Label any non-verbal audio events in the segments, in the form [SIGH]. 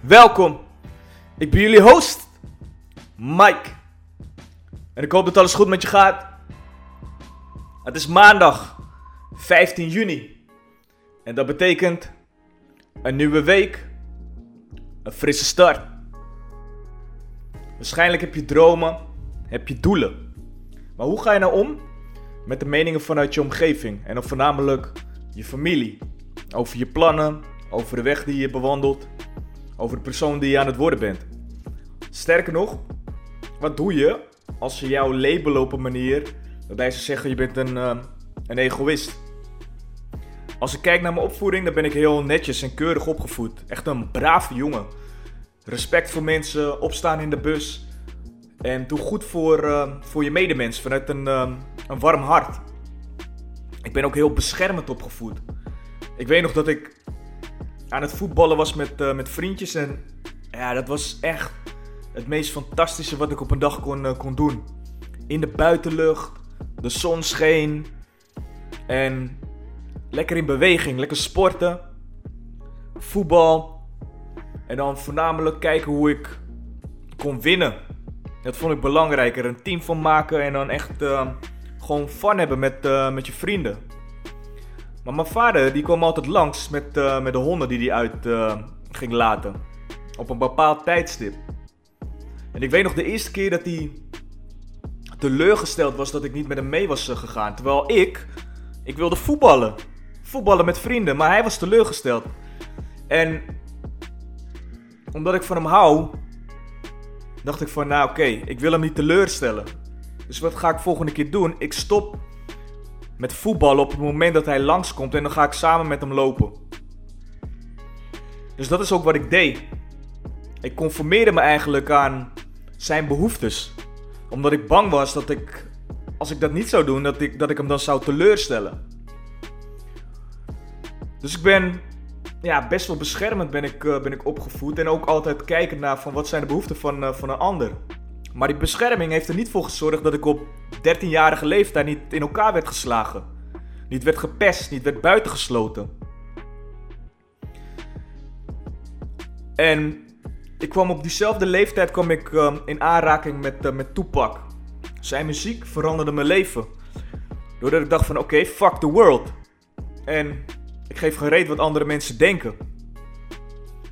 welkom. Ik ben jullie host, Mike. En ik hoop dat alles goed met je gaat. Het is maandag, 15 juni. En dat betekent een nieuwe week, een frisse start. Waarschijnlijk heb je dromen, heb je doelen. Maar hoe ga je nou om met de meningen vanuit je omgeving en dan voornamelijk je familie? Over je plannen, over de weg die je bewandelt, over de persoon die je aan het worden bent. Sterker nog, wat doe je als je jou labelen op een manier waarbij ze zeggen je bent een, eh, een egoïst? Als ik kijk naar mijn opvoeding, dan ben ik heel netjes en keurig opgevoed. Echt een brave jongen. Respect voor mensen, opstaan in de bus. En doe goed voor, eh, voor je medemens vanuit een, eh, een warm hart. Ik ben ook heel beschermend opgevoed. Ik weet nog dat ik aan het voetballen was met, eh, met vriendjes. En ja, dat was echt het meest fantastische wat ik op een dag kon, kon doen. In de buitenlucht, de zon scheen. En lekker in beweging, lekker sporten. Voetbal. En dan voornamelijk kijken hoe ik kon winnen. Dat vond ik belangrijker. Een team van maken en dan echt uh, gewoon fun hebben met, met je vrienden. Maar mijn vader die kwam altijd langs met, uh, met de honden die hij uit ging laten. Op een bepaald tijdstip. En ik weet nog de eerste keer dat hij teleurgesteld was dat ik niet met hem mee was gegaan. Terwijl ik, ik wilde voetballen. Voetballen met vrienden, maar hij was teleurgesteld. En omdat ik van hem hou, dacht ik van, nou oké, ik wil hem niet teleurstellen. Dus wat ga ik volgende keer doen? Ik stop met voetballen op het moment dat hij langskomt en dan ga ik samen met hem lopen. Dus dat is ook wat ik deed. Ik conformeerde me eigenlijk aan zijn behoeftes. Omdat ik bang was dat ik, als ik dat niet zou doen, dat ik, dat ik hem dan zou teleurstellen. Dus ik ben ja, best wel beschermend ben ik, uh, ben ik opgevoed. En ook altijd kijken naar van wat zijn de behoeften van, uh, van een ander. Maar die bescherming heeft er niet voor gezorgd dat ik op 13-jarige leeftijd niet in elkaar werd geslagen. Niet werd gepest, niet werd buitengesloten. En ik kwam op diezelfde leeftijd kwam ik, uh, in aanraking met, met Tupac. Zijn muziek veranderde mijn leven. Doordat ik dacht van oké, fuck the world. En ik geef gereed wat andere mensen denken.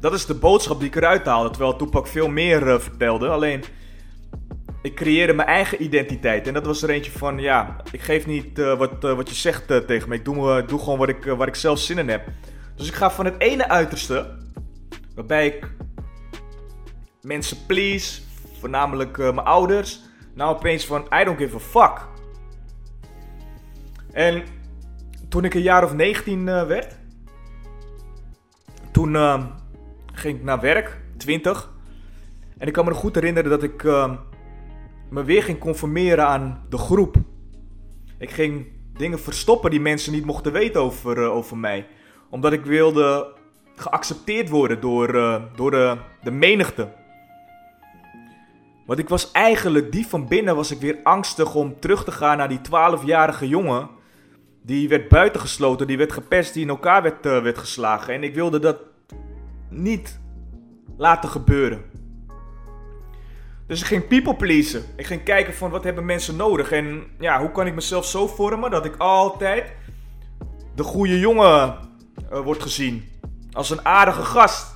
Dat is de boodschap die ik eruit haalde, terwijl Tupac veel meer uh, vertelde. Alleen, ik creëerde mijn eigen identiteit. En dat was er eentje van, ja, ik geef niet uh, wat, uh, wat je zegt tegen me. Ik doe, doe gewoon wat ik, waar ik zelf zin in heb. Dus ik ga van het ene uiterste, waarbij ik mensen please, voornamelijk mijn ouders, nou opeens van, I don't give a fuck. En toen ik een jaar of 19 uh, werd, toen ging ik naar werk, 20. En ik kan me nog goed herinneren dat ik me weer ging conformeren aan de groep. Ik ging dingen verstoppen die mensen niet mochten weten over, over mij. Omdat ik wilde geaccepteerd worden door, door de, de menigte. Want ik was eigenlijk, die van binnen was ik weer angstig om terug te gaan naar die 12-jarige jongen die werd buitengesloten, die werd gepest, die in elkaar werd, werd geslagen. En ik wilde dat niet laten gebeuren. Dus ik ging people pleasen. Ik ging kijken van wat hebben mensen nodig. En ja, hoe kan ik mezelf zo vormen dat ik altijd de goede jongen uh, word gezien. Als een aardige gast.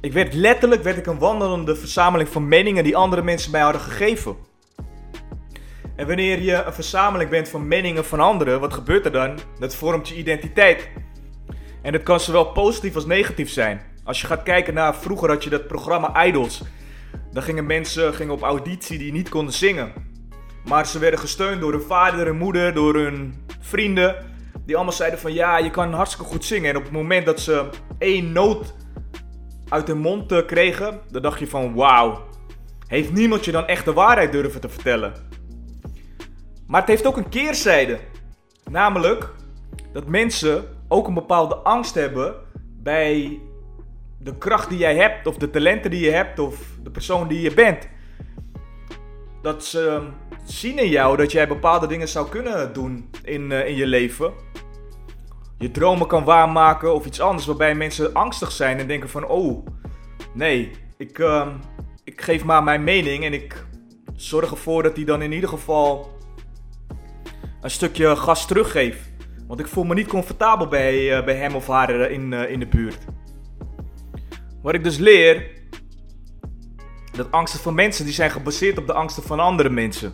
Ik werd letterlijk werd ik een wandelende verzameling van meningen die andere mensen mij hadden gegeven. En wanneer je een verzameling bent van meningen van anderen, wat gebeurt er dan? Dat vormt je identiteit. En dat kan zowel positief als negatief zijn. Als je gaat kijken naar vroeger had je dat programma Idols. Dan gingen mensen gingen op auditie die niet konden zingen. Maar ze werden gesteund door hun vader en moeder, door hun vrienden. Die allemaal zeiden van ja, je kan hartstikke goed zingen. En op het moment dat ze één noot uit hun mond uh, kregen, dan dacht je van wauw. Heeft niemand je dan echt de waarheid durven te vertellen? Maar het heeft ook een keerzijde. Namelijk dat mensen ook een bepaalde angst hebben bij de kracht die jij hebt, of de talenten die je hebt, of de persoon die je bent. Dat ze zien in jou dat jij bepaalde dingen zou kunnen doen in, uh, in je leven. Je dromen kan waarmaken of iets anders waarbij mensen angstig zijn en denken van oh, nee, ik, uh, ik geef maar mijn mening en ik zorg ervoor dat hij dan in ieder geval een stukje gas teruggeeft. Want ik voel me niet comfortabel bij, uh, bij hem of haar in, uh, in de buurt. Wat ik dus leer, dat angsten van mensen die zijn gebaseerd op de angsten van andere mensen.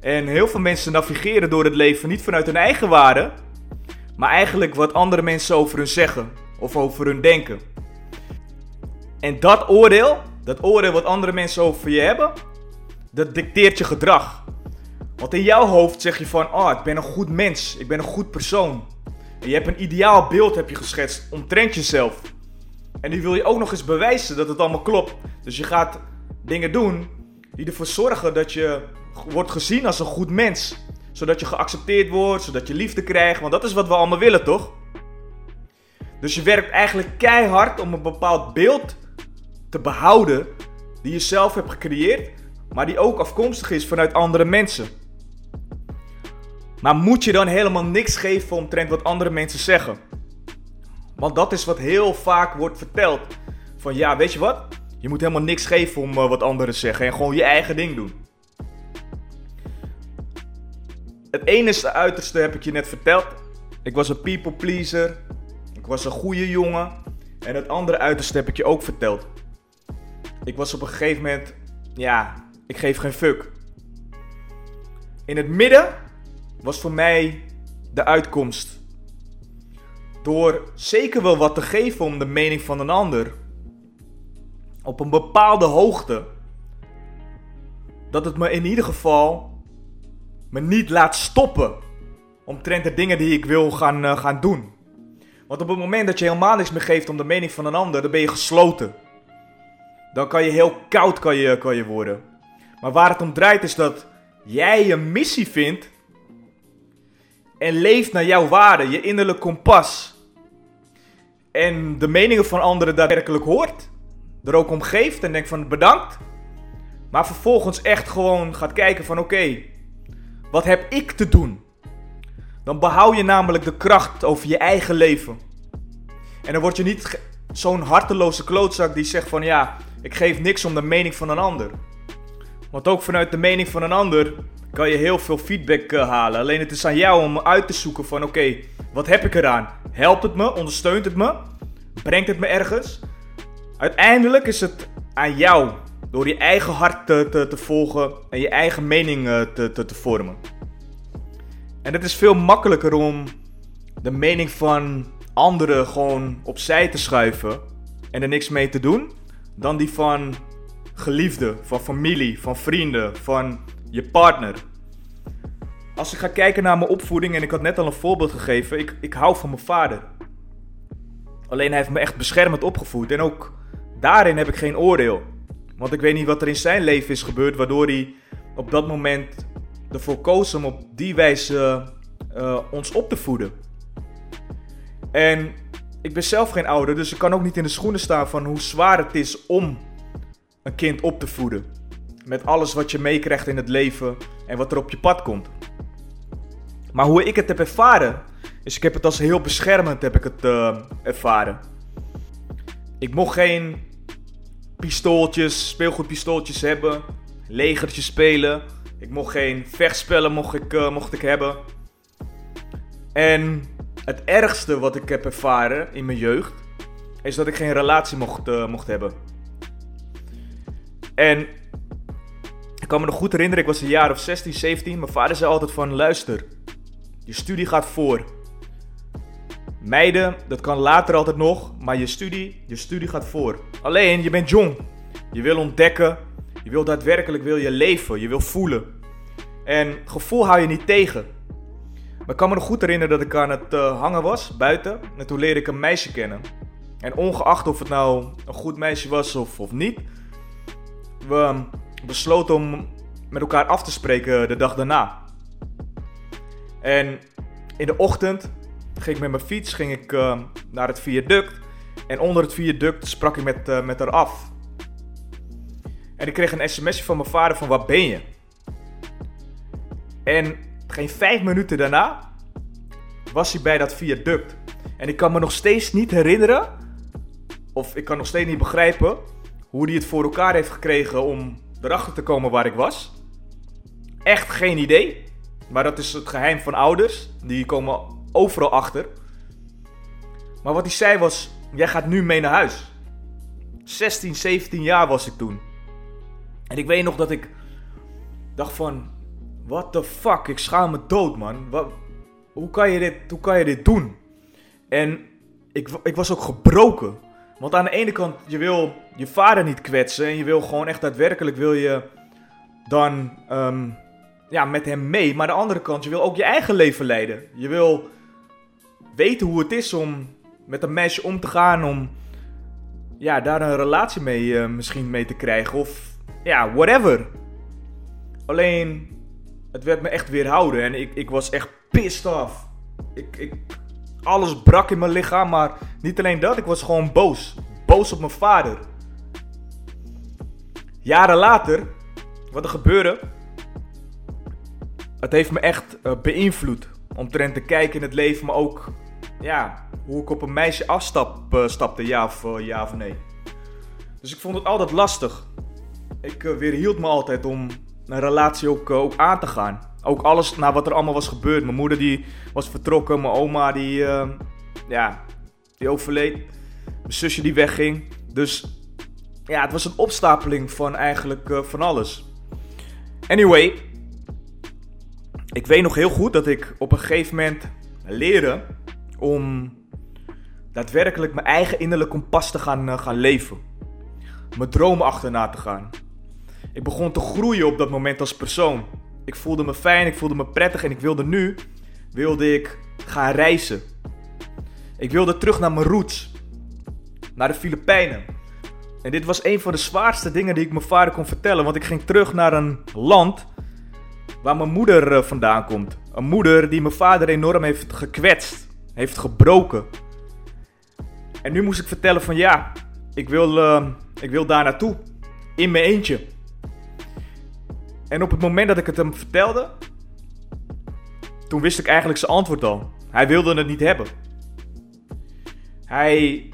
En heel veel mensen navigeren door het leven niet vanuit hun eigen waarde, maar eigenlijk wat andere mensen over hun zeggen of over hun denken. En dat oordeel, dat oordeel wat andere mensen over je hebben, dat dicteert je gedrag. Want in jouw hoofd zeg je van, oh, ik ben een goed mens, ik ben een goed persoon. Je hebt een ideaal beeld heb je geschetst omtrent jezelf. En die wil je ook nog eens bewijzen dat het allemaal klopt. Dus je gaat dingen doen die ervoor zorgen dat je wordt gezien als een goed mens. Zodat je geaccepteerd wordt, zodat je liefde krijgt. Want dat is wat we allemaal willen, toch? Dus je werkt eigenlijk keihard om een bepaald beeld te behouden die je zelf hebt gecreëerd, maar die ook afkomstig is vanuit andere mensen. Maar moet je dan helemaal niks geven omtrent wat andere mensen zeggen? Want dat is wat heel vaak wordt verteld. Van ja, weet je wat? Je moet helemaal niks geven om uh, wat anderen zeggen en gewoon je eigen ding doen. Het enige uiterste heb ik je net verteld. Ik was een people pleaser. Ik was een goede jongen. En het andere uiterste heb ik je ook verteld. Ik was op een gegeven moment, ja, ik geef geen fuck. In het midden was voor mij de uitkomst. Door zeker wel wat te geven om de mening van een ander. Op een bepaalde hoogte. Dat het me in ieder geval me niet laat stoppen. Omtrent de dingen die ik wil gaan, uh, gaan doen. Want op het moment dat je helemaal niks meer geeft om de mening van een ander, dan ben je gesloten. Dan kan je heel koud kan je, kan je worden. Maar waar het om draait is dat jij een missie vindt. En leeft naar jouw waarde, je innerlijk kompas. En de meningen van anderen daadwerkelijk hoort. Er ook om geeft en denkt van bedankt. Maar vervolgens echt gewoon gaat kijken van oké, wat heb ik te doen? Dan behoud je namelijk de kracht over je eigen leven. En dan word je niet zo'n harteloze klootzak die zegt van ja, ik geef niks om de mening van een ander. Want ook vanuit de mening van een ander kan je heel veel feedback uh, halen. Alleen het is aan jou om uit te zoeken van oké, wat heb ik eraan? Helpt het me? Ondersteunt het me? Brengt het me ergens? Uiteindelijk is het aan jou door je eigen hart te, te, te volgen en je eigen mening uh, te, te, te vormen. En het is veel makkelijker om de mening van anderen gewoon opzij te schuiven en er niks mee te doen, dan die van geliefden, van familie, van vrienden, van je partner. Als ik ga kijken naar mijn opvoeding, en ik had net al een voorbeeld gegeven, ik, ik hou van mijn vader. Alleen hij heeft me echt beschermend opgevoed en ook daarin heb ik geen oordeel. Want ik weet niet wat er in zijn leven is gebeurd, waardoor hij op dat moment ervoor koos om op die wijze uh, ons op te voeden. En ik ben zelf geen ouder, dus ik kan ook niet in de schoenen staan van hoe zwaar het is om een kind op te voeden. Met alles wat je meekrijgt in het leven en wat er op je pad komt. Maar hoe ik het heb ervaren, is ik heb het als heel beschermend heb ik het uh, ervaren. Ik mocht geen pistooltjes, speelgoedpistooltjes hebben, legertjes spelen. Ik mocht geen vechtspellen mocht ik, uh, mocht ik hebben. En het ergste wat ik heb ervaren in mijn jeugd, is dat ik geen relatie mocht, uh, mocht hebben. En ik kan me nog goed herinneren, ik was een jaar of 16, 17. Mijn vader zei altijd van, luister, je studie gaat voor. Meiden, dat kan later altijd nog, maar je studie, je studie gaat voor. Alleen, je bent jong. Je wil ontdekken, je wil daadwerkelijk wil je leven, je wil voelen. En gevoel hou je niet tegen. Maar ik kan me nog goed herinneren dat ik aan het uh, hangen was, buiten. En toen leerde ik een meisje kennen. En ongeacht of het nou een goed meisje was of, of niet, we besloten om met elkaar af te spreken de dag daarna. En in de ochtend ging ik met mijn fiets ging ik, uh, naar het viaduct. En onder het viaduct sprak ik met, uh, met haar af. En ik kreeg een sms'je van mijn vader van waar ben je? En geen vijf minuten daarna was hij bij dat viaduct. En ik kan me nog steeds niet herinneren, of ik kan nog steeds niet begrijpen, hoe hij het voor elkaar heeft gekregen om erachter te komen waar ik was. Echt geen idee. Maar dat is het geheim van ouders. Die komen overal achter. Maar wat hij zei was: Jij gaat nu mee naar huis. 16, 17 jaar was ik toen. En ik weet nog dat ik dacht van... What the fuck, ik schaam me dood man. Wat, hoe, kan je dit, hoe kan je dit doen? En ik, ik was ook gebroken. Want aan de ene kant, je wil je vader niet kwetsen. En je wil gewoon echt daadwerkelijk wil je dan um, ja, met hem mee. Maar aan de andere kant, je wil ook je eigen leven leiden. Je wil weten hoe het is om met een meisje om te gaan. Om ja, daar een relatie mee uh, misschien mee te krijgen. Of ja, whatever. Alleen, het werd me echt weerhouden. En ik, ik was echt pissed off. Ik, ik, alles brak in mijn lichaam. Maar niet alleen dat, ik was gewoon boos. Boos op mijn vader. Jaren later, wat er gebeurde. Het heeft me echt uh, beïnvloed. Omtrent te kijken in het leven, maar ook ja, hoe ik op een meisje afstap, uh, stapte, ja of, uh, ja of nee. Dus ik vond het altijd lastig. Ik weerhield me altijd om een relatie ook aan te gaan. Ook alles naar wat er allemaal was gebeurd. Mijn moeder die was vertrokken, mijn oma die, ja, die overleed. Mijn zusje die wegging. Dus ja, het was een opstapeling van eigenlijk van alles. Anyway, ik weet nog heel goed dat ik op een gegeven moment leerde om daadwerkelijk mijn eigen innerlijke kompas te gaan, uh, gaan leven. Mijn dromen achterna te gaan. Ik begon te groeien op dat moment als persoon. Ik voelde me fijn, ik voelde me prettig en ik wilde nu, wilde ik gaan reizen. Ik wilde terug naar mijn roots. Naar de Filipijnen. En dit was een van de zwaarste dingen die ik mijn vader kon vertellen. Want ik ging terug naar een land waar mijn moeder uh, vandaan komt. Een moeder die mijn vader enorm heeft gekwetst heeft gebroken. En nu moest ik vertellen van ja, ik wil, uh, ik wil daar naartoe. In mijn eentje. En op het moment dat ik het hem vertelde, toen wist ik eigenlijk zijn antwoord al. Hij wilde het niet hebben. Hij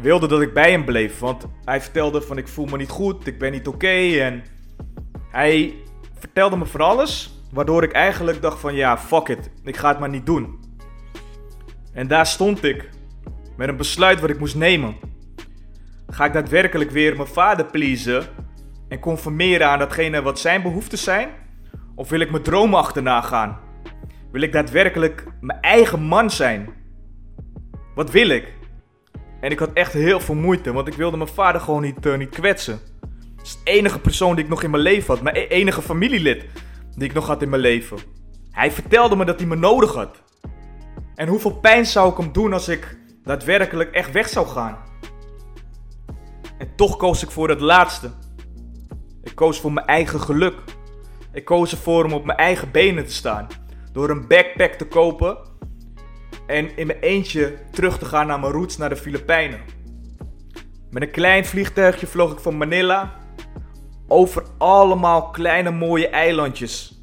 wilde dat ik bij hem bleef, want hij vertelde van ik voel me niet goed, ik ben niet oké en hij vertelde me van alles, waardoor ik eigenlijk dacht van ja, fuck it, ik ga het maar niet doen. En daar stond ik, met een besluit wat ik moest nemen. Ga ik daadwerkelijk weer mijn vader pleasen en conformeren aan datgene wat zijn behoeften zijn? Of wil ik mijn dromen achterna gaan? Wil ik daadwerkelijk mijn eigen man zijn? Wat wil ik? En ik had echt heel veel moeite, want ik wilde mijn vader gewoon niet, uh, niet kwetsen. Dat is de enige persoon die ik nog in mijn leven had. Mijn e-, enige familielid die ik nog had in mijn leven. Hij vertelde me dat hij me nodig had. En hoeveel pijn zou ik hem doen als ik daadwerkelijk echt weg zou gaan? En toch koos ik voor het laatste. Ik koos voor mijn eigen geluk. Ik koos ervoor om op mijn eigen benen te staan. Door een backpack te kopen en in mijn eentje terug te gaan naar mijn roots naar de Filipijnen. Met een klein vliegtuigje vloog ik van Manila over allemaal kleine mooie eilandjes.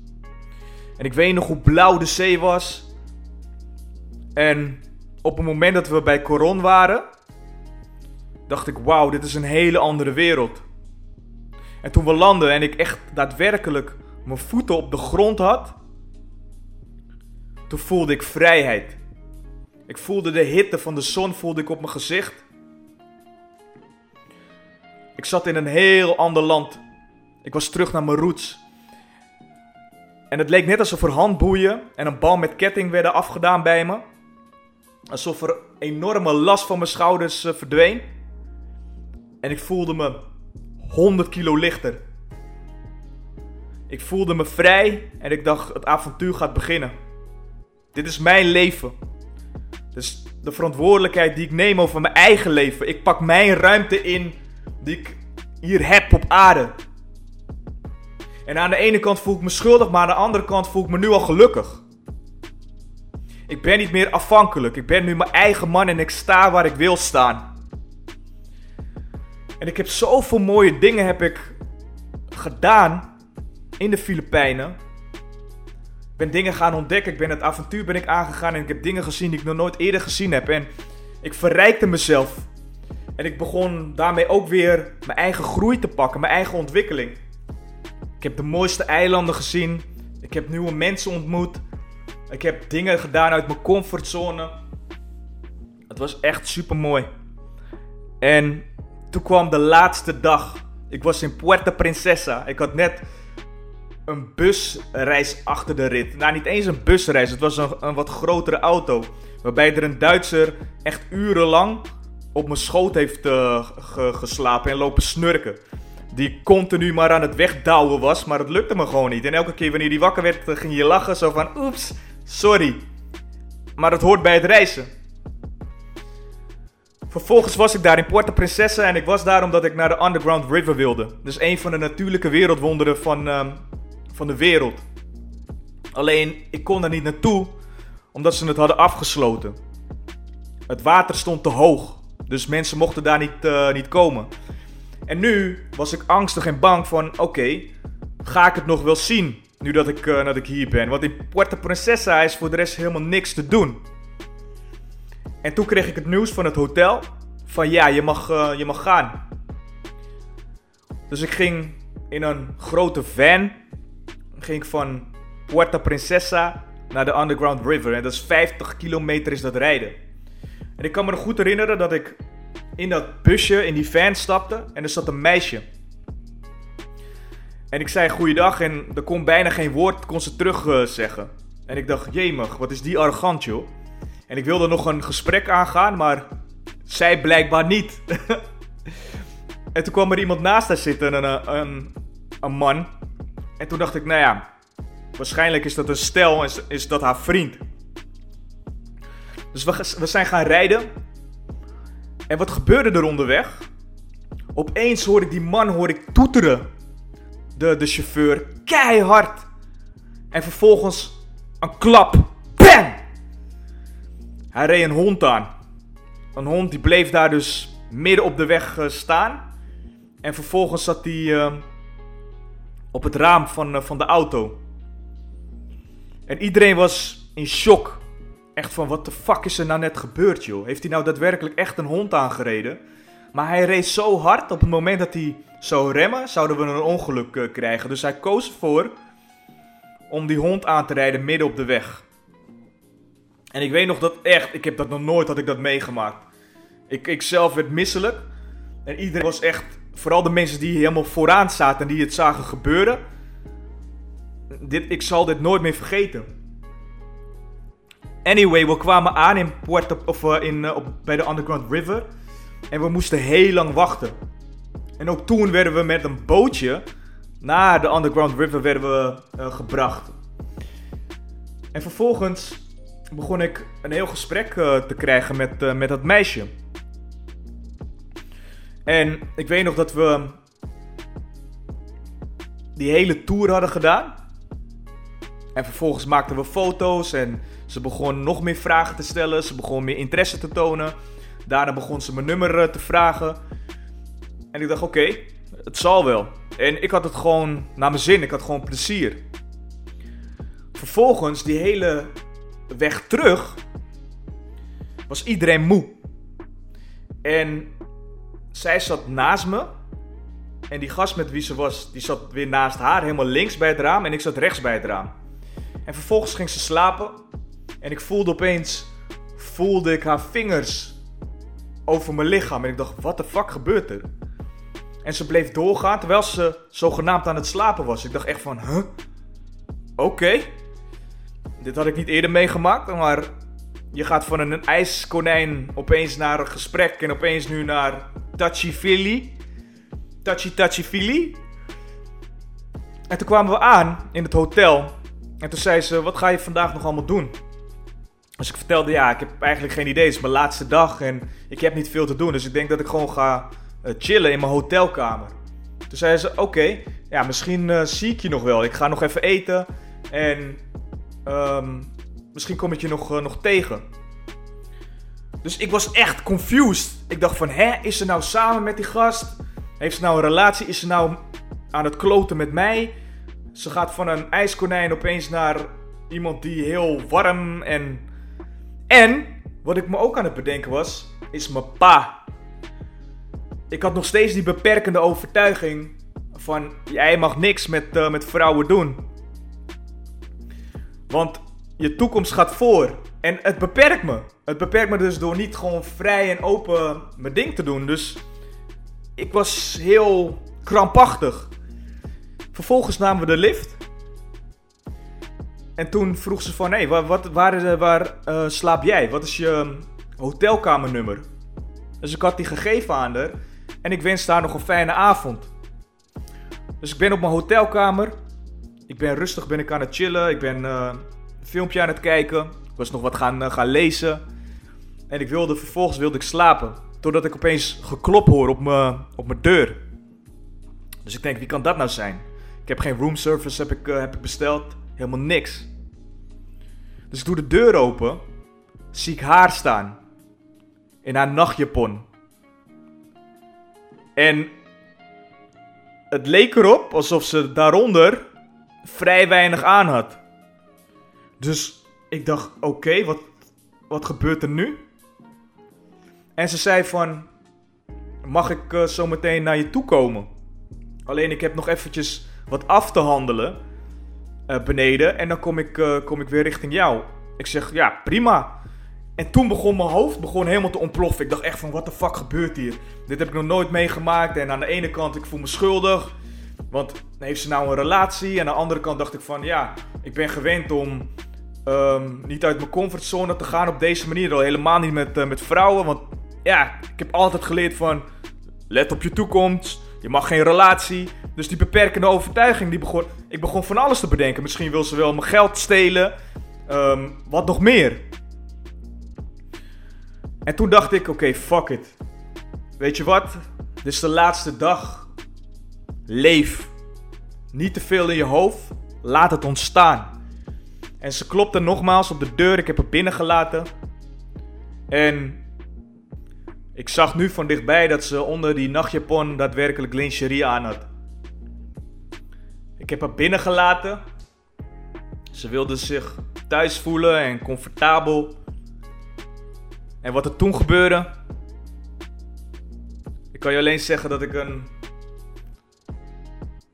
En ik weet nog hoe blauw de zee was. En op het moment dat we bij Coron waren, dacht ik: wauw, dit is een hele andere wereld. En toen we landden en ik echt daadwerkelijk mijn voeten op de grond had, toen voelde ik vrijheid. Ik voelde de hitte van de zon voelde ik op mijn gezicht. Ik zat in een heel ander land. Ik was terug naar mijn roots. En het leek net alsof er handboeien en een bal met ketting werden afgedaan bij me. Alsof er enorme last van mijn schouders uh, verdween. En ik voelde me 100 kilo lichter. Ik voelde me vrij en ik dacht: het avontuur gaat beginnen. Dit is mijn leven. Dus de verantwoordelijkheid die ik neem over mijn eigen leven. Ik pak mijn ruimte in die ik hier heb op aarde. En aan de ene kant voel ik me schuldig, maar aan de andere kant voel ik me nu al gelukkig. Ik ben niet meer afhankelijk. Ik ben nu mijn eigen man en ik sta waar ik wil staan. En ik heb zoveel mooie dingen heb ik gedaan in de Filipijnen. Ik ben dingen gaan ontdekken. Ik ben het avontuur ben ik aangegaan en ik heb dingen gezien die ik nog nooit eerder gezien heb. En ik verrijkte mezelf. En ik begon daarmee ook weer mijn eigen groei te pakken, mijn eigen ontwikkeling. Ik heb de mooiste eilanden gezien. Ik heb nieuwe mensen ontmoet. Ik heb dingen gedaan uit mijn comfortzone. Het was echt super mooi. En toen kwam de laatste dag. Ik was in Puerto Princesa. Ik had net een busreis achter de rit. Nou, niet eens een busreis. Het was een, een wat grotere auto. Waarbij er een Duitser echt urenlang op mijn schoot heeft uh, geslapen en lopen snurken. Die continu maar aan het wegdouwen was, maar het lukte me gewoon niet. En elke keer wanneer hij wakker werd, eh, ging je lachen. Zo van, oeps, sorry. Maar het hoort bij het reizen. Vervolgens was ik daar in Puerto Princesa en ik was daar omdat ik naar de Underground River wilde. Dus een van de natuurlijke wereldwonderen van, uh, van de wereld. Alleen, ik kon daar niet naartoe omdat ze het hadden afgesloten. Het water stond te hoog, dus mensen mochten daar niet, uh, niet komen. En nu was ik angstig en bang van, oké, ga ik het nog wel zien nu dat ik, uh, dat ik hier ben? Want in Puerto Princesa is voor de rest helemaal niks te doen. En toen kreeg ik het nieuws van het hotel van ja, je mag, uh, je mag gaan. Dus ik ging in een grote van, ging van Puerto Princesa naar de Underground River. En dat is 50 kilometer is dat rijden. En ik kan me nog goed herinneren dat ik in dat busje, in die van stapte en er zat een meisje. En ik zei goeiedag en er kon bijna geen woord, kon ze terug uh, zeggen. En ik dacht, jemig, wat is die arrogant joh. En ik wilde nog een gesprek aangaan, maar zij blijkbaar niet. [LAUGHS] en toen kwam er iemand naast haar zitten, een, een, een man. En toen dacht ik, nou ja, waarschijnlijk is dat een stel en is, is dat haar vriend. Dus we, we zijn gaan rijden. En wat gebeurde er onderweg? Opeens hoor ik die man hoor ik toeteren. De, de chauffeur. Keihard. En vervolgens een klap. Hij reed een hond aan. Een hond die bleef daar dus midden op de weg uh, staan. En vervolgens zat hij uh, op het raam van, uh, van de auto. En iedereen was in shock. Echt van, wat de fuck is er nou net gebeurd, joh? Heeft hij nou daadwerkelijk echt een hond aangereden? Maar hij reed zo hard, op het moment dat hij zou remmen, zouden we een ongeluk krijgen. Dus hij koos ervoor om die hond aan te rijden midden op de weg. En ik weet nog dat echt, ik heb dat nog nooit had ik dat meegemaakt. Ik, ik zelf werd misselijk. En iedereen was echt, vooral de mensen die helemaal vooraan zaten en die het zagen gebeuren. Dit, ik zal dit nooit meer vergeten. Anyway, we kwamen aan in Puerto, of, uh, in, uh, op, bij de Underground River. En we moesten heel lang wachten. En ook toen werden we met een bootje naar de Underground River werden we, uh, gebracht. En vervolgens begon ik een heel gesprek uh, te krijgen met, uh, met dat meisje. En ik weet nog dat we die hele tour hadden gedaan. En vervolgens maakten we foto's en ze begon nog meer vragen te stellen. Ze begon meer interesse te tonen. Daarna begon ze mijn nummer uh, te vragen. En ik dacht, oké, het zal wel. En ik had het gewoon naar mijn zin. Ik had gewoon plezier. Vervolgens, die hele weg terug was iedereen moe. En zij zat naast me. En die gast met wie ze was, die zat weer naast haar, helemaal links bij het raam. En ik zat rechts bij het raam. En vervolgens ging ze slapen. En ik voelde opeens, voelde ik haar vingers over mijn lichaam. En ik dacht, wat de fuck gebeurt er? En ze bleef doorgaan terwijl ze zogenaamd aan het slapen was. Ik dacht echt van, huh? Oké. Dit had ik niet eerder meegemaakt, maar je gaat van een ijskonijn opeens naar een gesprek en opeens nu naar touchy-feely. Touchy-touchy-feely. En toen kwamen we aan in het hotel. En toen zei ze, wat ga je vandaag nog allemaal doen? Dus ik vertelde, ja, ik heb eigenlijk geen idee. Het is mijn laatste dag en ik heb niet veel te doen. Dus ik denk dat ik gewoon ga eh, chillen in mijn hotelkamer. Toen zei ze, oké, ja, misschien uh, zie ik je nog wel. Ik ga nog even eten en ehm, misschien kom ik je nog, nog tegen. Dus ik was echt confused. Ik dacht van, hè, is ze nou samen met die gast? Heeft ze nou een relatie? Is ze nou aan het kloten met mij? Ze gaat van een ijskonijn opeens naar iemand die heel warm en... En, wat ik me ook aan het bedenken was, is mijn pa. Ik had nog steeds die beperkende overtuiging van... Jij mag niks met, uh, met vrouwen doen. Want je toekomst gaat voor. En het beperkt me. Het beperkt me dus door niet gewoon vrij en open mijn ding te doen. Dus ik was heel krampachtig. Vervolgens namen we de lift. En toen vroeg ze van, hé, waar, wat, waar, waar uh, slaap jij? Wat is je hotelkamernummer? Dus ik had die gegeven aan haar. En ik wenste haar nog een fijne avond. Dus ik ben op mijn hotelkamer. Ik ben rustig ben ik aan het chillen. Ik ben uh, een filmpje aan het kijken. Ik was nog wat gaan, uh, gaan lezen. En ik wilde, vervolgens wilde ik slapen. Totdat ik opeens geklop hoor op mijn op mijn deur. Dus ik denk, wie kan dat nou zijn? Ik heb geen roomservice heb ik, uh, heb ik besteld. Helemaal niks. Dus ik doe de deur open. Zie ik haar staan. In haar nachtjapon. En het leek erop alsof ze daaronder vrij weinig aan had. Dus ik dacht, oké, wat, wat gebeurt er nu? En ze zei van, mag ik uh, zo meteen naar je toe komen? Alleen ik heb nog eventjes wat af te handelen uh, beneden en dan kom ik, uh, kom ik weer richting jou. Ik zeg, ja, prima. En toen begon mijn hoofd begon helemaal te ontploffen. Ik dacht echt van, wat de fuck gebeurt hier? Dit heb ik nog nooit meegemaakt. En aan de ene kant, ik voel me schuldig. Want heeft ze nou een relatie? En aan de andere kant dacht ik van, ja, ik ben gewend om um, niet uit mijn comfortzone te gaan op deze manier. Al helemaal niet met, uh, met vrouwen. Want ja, ik heb altijd geleerd van, let op je toekomst. Je mag geen relatie. Dus die beperkende overtuiging, die begon, ik begon van alles te bedenken. Misschien wil ze wel mijn geld stelen. Um, wat nog meer. En toen dacht ik, oké, fuck it. Weet je wat? Dit is de laatste dag. Leef. Niet te veel in je hoofd. Laat het ontstaan. En ze klopte nogmaals op de deur. Ik heb haar binnengelaten. En ik zag nu van dichtbij dat ze onder die nachtjapon daadwerkelijk lingerie aan had. Ik heb haar binnengelaten. Ze wilde zich thuis voelen en comfortabel. En wat er toen gebeurde. Ik kan je alleen zeggen dat ik een.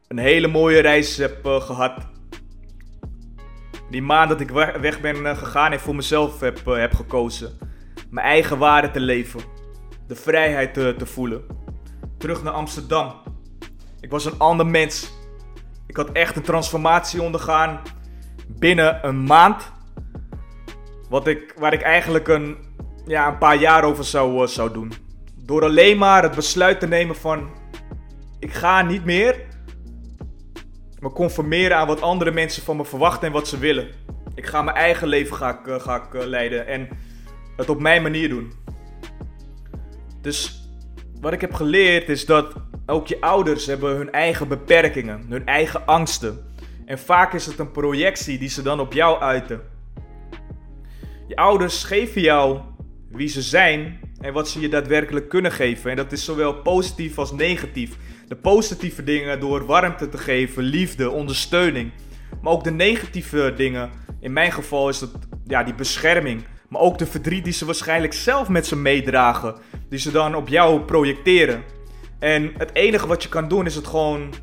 Een hele mooie reis heb uh, gehad. Die maand dat ik weg ben uh, gegaan en voor mezelf heb, uh, heb gekozen. Mijn eigen waarde te leven de vrijheid te, voelen. Terug naar Amsterdam. Ik was een ander mens. Ik had echt een transformatie ondergaan binnen een maand. Wat ik, waar ik eigenlijk een, ja, een paar jaar over zou, zou doen. Door alleen maar het besluit te nemen van... Ik ga niet meer me conformeren aan wat andere mensen van me verwachten en wat ze willen. Ik ga mijn eigen leven ga uh, ga ik, uh, leiden en het op mijn manier doen. Dus wat ik heb geleerd is dat ook je ouders hebben hun eigen beperkingen, hun eigen angsten. En vaak is het een projectie die ze dan op jou uiten. Je ouders geven jou wie ze zijn en wat ze je daadwerkelijk kunnen geven. En dat is zowel positief als negatief. De positieve dingen door warmte te geven, liefde, ondersteuning. Maar ook de negatieve dingen, in mijn geval is dat ja, die bescherming. Maar ook de verdriet die ze waarschijnlijk zelf met ze meedragen. Die ze dan op jou projecteren. En het enige wat je kan doen is het gewoon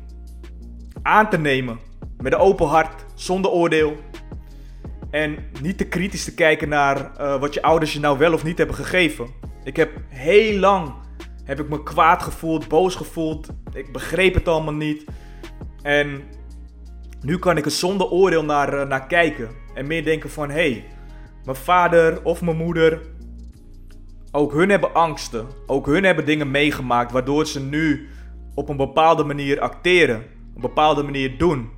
aan te nemen. Met een open hart, zonder oordeel. En niet te kritisch te kijken naar uh, wat je ouders je nou wel of niet hebben gegeven. Ik heb heel lang heb ik me kwaad gevoeld, boos gevoeld. Ik begreep het allemaal niet. En nu kan ik er zonder oordeel naar, uh, naar kijken. En meer denken van, hé, hey, mijn vader of mijn moeder. Ook hun hebben angsten. Ook hun hebben dingen meegemaakt waardoor ze nu op een bepaalde manier acteren. Een bepaalde manier doen.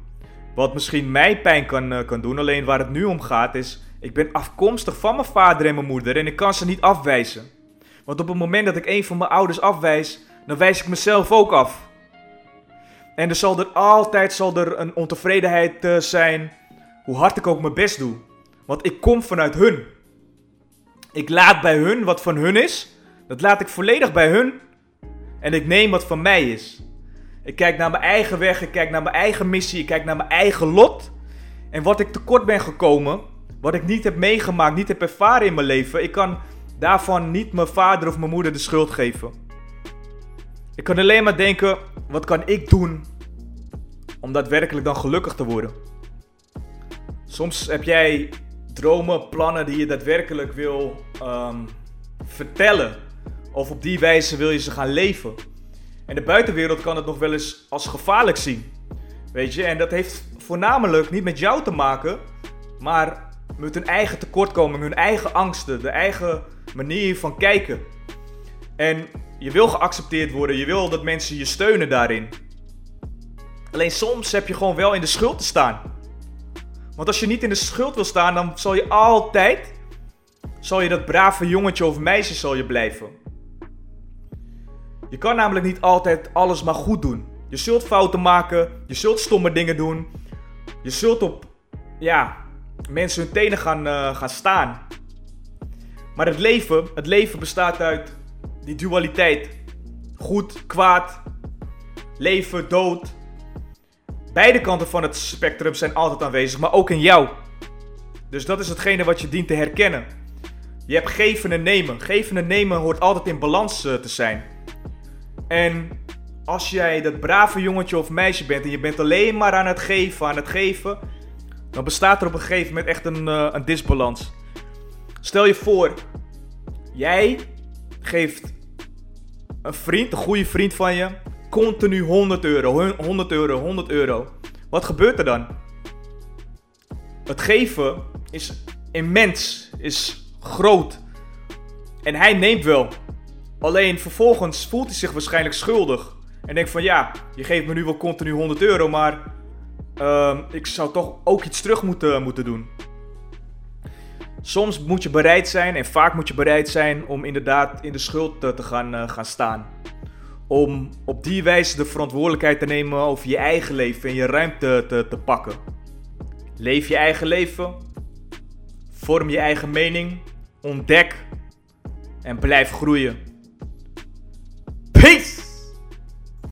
Wat misschien mij pijn kan, uh, kan doen. Alleen waar het nu om gaat is: Ik ben afkomstig van mijn vader en mijn moeder en ik kan ze niet afwijzen. Want op het moment dat ik een van mijn ouders afwijs, dan wijs ik mezelf ook af. En er zal er altijd zal er een ontevredenheid uh, zijn, hoe hard ik ook mijn best doe. Want ik kom vanuit hun. Ik laat bij hun wat van hun is. Dat laat ik volledig bij hun. En ik neem wat van mij is. Ik kijk naar mijn eigen weg, ik kijk naar mijn eigen missie, ik kijk naar mijn eigen lot. En wat ik tekort ben gekomen, wat ik niet heb meegemaakt, niet heb ervaren in mijn leven, ik kan daarvan niet mijn vader of mijn moeder de schuld geven. Ik kan alleen maar denken, wat kan ik doen om daadwerkelijk dan gelukkig te worden? Soms heb jij dromen, plannen die je daadwerkelijk wil ehm, vertellen. Of op die wijze wil je ze gaan leven. En de buitenwereld kan het nog wel eens als gevaarlijk zien. Weet je, en dat heeft voornamelijk niet met jou te maken, maar met hun eigen tekortkoming, hun eigen angsten, de eigen manier van kijken. En je wil geaccepteerd worden, je wil dat mensen je steunen daarin. Alleen soms heb je gewoon wel in de schuld te staan. Want als je niet in de schuld wil staan, dan zal je altijd, zal je dat brave jongetje of meisje zal je blijven. Je kan namelijk niet altijd alles maar goed doen. Je zult fouten maken, je zult stomme dingen doen. Je zult op, ja, mensen hun tenen gaan, uh, gaan staan. Maar het leven, het leven bestaat uit die dualiteit. Goed, kwaad, leven, dood. Beide kanten van het spectrum zijn altijd aanwezig, maar ook in jou. Dus dat is hetgene wat je dient te herkennen. Je hebt geven en nemen. Geven en nemen hoort altijd in balans uh, te zijn. En als jij dat brave jongetje of meisje bent en je bent alleen maar aan het geven, aan het geven, dan bestaat er op een gegeven moment echt een, uh, een disbalans. Stel je voor, jij geeft een vriend, een goede vriend van je, continu 100 euro, 100 euro, 100 euro. Wat gebeurt er dan? Het geven is immens, is groot. En hij neemt wel. Alleen vervolgens voelt hij zich waarschijnlijk schuldig. En denkt van ja, je geeft me nu wel continu 100 euro, maar uh, ik zou toch ook iets terug moeten, moeten doen. Soms moet je bereid zijn, en vaak moet je bereid zijn om inderdaad in de schuld te, gaan, uh, gaan staan. Om op die wijze de verantwoordelijkheid te nemen over je eigen leven en je ruimte te, te pakken. Leef je eigen leven. Vorm je eigen mening. Ontdek. En blijf groeien.